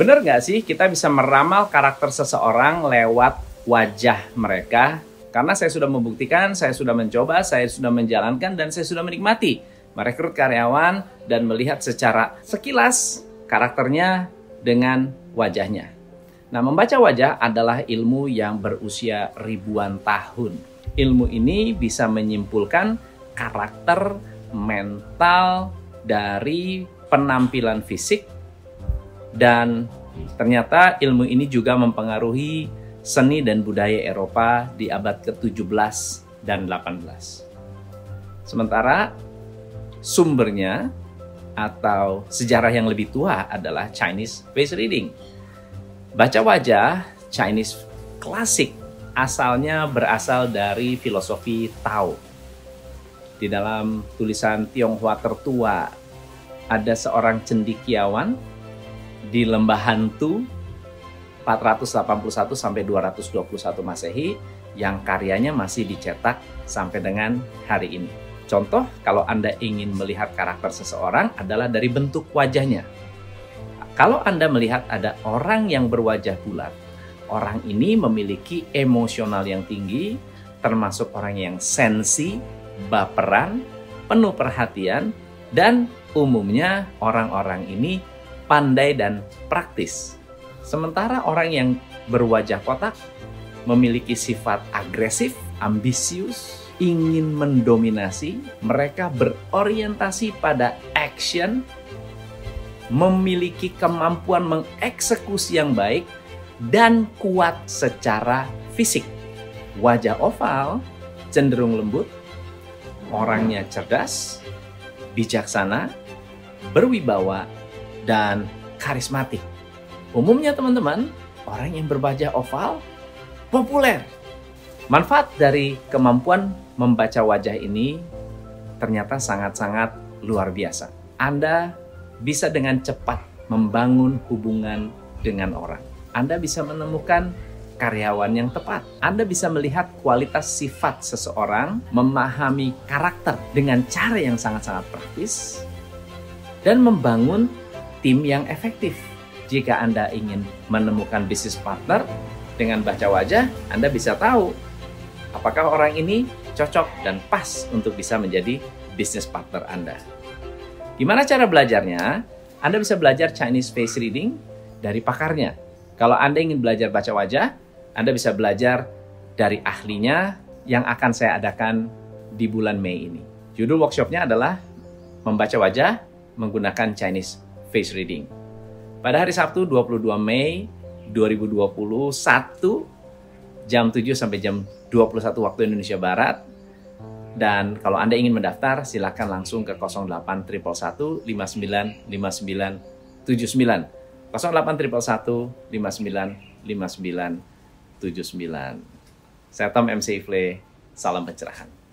Benar nggak sih kita bisa meramal karakter seseorang lewat wajah mereka? Karena saya sudah membuktikan, saya sudah mencoba, saya sudah menjalankan, dan saya sudah menikmati merekrut karyawan dan melihat secara sekilas karakternya dengan wajahnya. Nah, membaca wajah adalah ilmu yang berusia ribuan tahun. Ilmu ini bisa menyimpulkan karakter mental dari penampilan fisik dan ternyata ilmu ini juga mempengaruhi seni dan budaya Eropa di abad ke-17 dan 18. Sementara sumbernya atau sejarah yang lebih tua adalah Chinese face reading. Baca wajah Chinese klasik asalnya berasal dari filosofi Tao. Di dalam tulisan Tionghoa tertua ada seorang cendikiawan di Lembah Hantu 481 sampai 221 Masehi yang karyanya masih dicetak sampai dengan hari ini. Contoh, kalau Anda ingin melihat karakter seseorang adalah dari bentuk wajahnya. Kalau Anda melihat ada orang yang berwajah bulat, orang ini memiliki emosional yang tinggi, termasuk orang yang sensi, baperan, penuh perhatian, dan umumnya orang-orang ini pandai dan praktis. Sementara orang yang berwajah kotak memiliki sifat agresif, ambisius, ingin mendominasi, mereka berorientasi pada action, memiliki kemampuan mengeksekusi yang baik, dan kuat secara fisik. Wajah oval cenderung lembut, orangnya cerdas, bijaksana, berwibawa, dan karismatik. Umumnya teman-teman, orang yang berbajah oval populer. Manfaat dari kemampuan membaca wajah ini ternyata sangat-sangat luar biasa. Anda bisa dengan cepat membangun hubungan dengan orang. Anda bisa menemukan karyawan yang tepat. Anda bisa melihat kualitas sifat seseorang, memahami karakter dengan cara yang sangat-sangat praktis, dan membangun tim yang efektif. Jika Anda ingin menemukan bisnis partner dengan baca wajah, Anda bisa tahu apakah orang ini cocok dan pas untuk bisa menjadi bisnis partner Anda. Gimana cara belajarnya? Anda bisa belajar Chinese face reading dari pakarnya. Kalau Anda ingin belajar baca wajah, Anda bisa belajar dari ahlinya yang akan saya adakan di bulan Mei ini. Judul workshopnya adalah membaca wajah menggunakan Chinese face reading. Pada hari Sabtu 22 Mei 2021 jam 7 sampai jam 21 waktu Indonesia Barat. Dan kalau Anda ingin mendaftar, silakan langsung ke 08 59 59 08 59 59 Saya Tom MC Ifle, salam pencerahan.